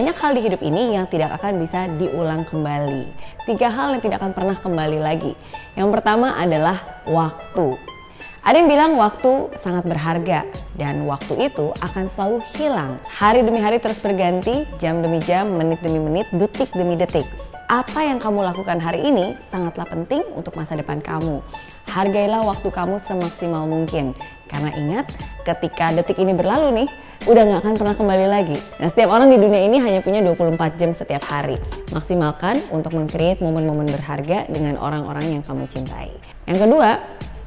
banyak hal di hidup ini yang tidak akan bisa diulang kembali. Tiga hal yang tidak akan pernah kembali lagi. Yang pertama adalah waktu. Ada yang bilang waktu sangat berharga dan waktu itu akan selalu hilang. Hari demi hari terus berganti, jam demi jam, menit demi menit, detik demi detik. Apa yang kamu lakukan hari ini sangatlah penting untuk masa depan kamu. Hargailah waktu kamu semaksimal mungkin. Karena ingat, ketika detik ini berlalu nih, udah nggak akan pernah kembali lagi. Nah, setiap orang di dunia ini hanya punya 24 jam setiap hari. Maksimalkan untuk mengcreate momen-momen berharga dengan orang-orang yang kamu cintai. Yang kedua,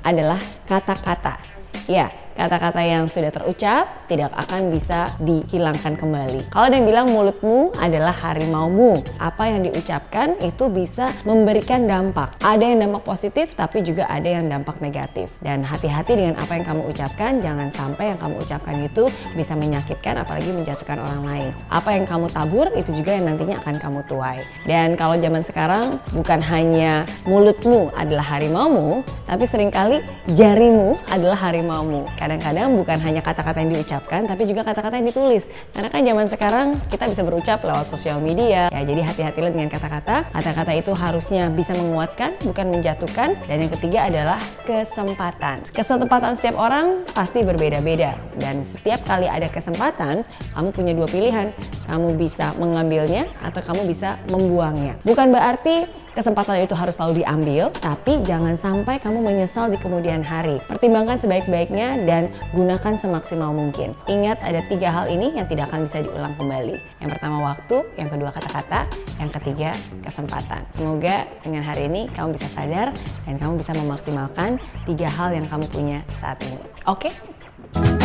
adalah kata-kata. Ya, kata-kata yang sudah terucap tidak akan bisa dihilangkan kembali. Kalau ada yang bilang mulutmu adalah harimaumu, apa yang diucapkan itu bisa memberikan dampak. Ada yang dampak positif tapi juga ada yang dampak negatif. Dan hati-hati dengan apa yang kamu ucapkan, jangan sampai yang kamu ucapkan itu bisa menyakitkan apalagi menjatuhkan orang lain. Apa yang kamu tabur itu juga yang nantinya akan kamu tuai. Dan kalau zaman sekarang bukan hanya mulutmu adalah harimaumu, tapi sering kali jarimu adalah harimaumu kadang-kadang bukan hanya kata-kata yang diucapkan tapi juga kata-kata yang ditulis. Karena kan zaman sekarang kita bisa berucap lewat sosial media. Ya jadi hati-hatilah dengan kata-kata. Kata-kata itu harusnya bisa menguatkan bukan menjatuhkan. Dan yang ketiga adalah kesempatan. Kesempatan setiap orang pasti berbeda-beda. Dan setiap kali ada kesempatan kamu punya dua pilihan kamu bisa mengambilnya atau kamu bisa membuangnya bukan berarti kesempatan itu harus selalu diambil, tapi jangan sampai kamu menyesal di kemudian hari. Pertimbangkan sebaik-baiknya dan gunakan semaksimal mungkin. Ingat ada tiga hal ini yang tidak akan bisa diulang kembali. Yang pertama waktu, yang kedua kata-kata, yang ketiga kesempatan. Semoga dengan hari ini kamu bisa sadar dan kamu bisa memaksimalkan tiga hal yang kamu punya saat ini. Oke? Okay?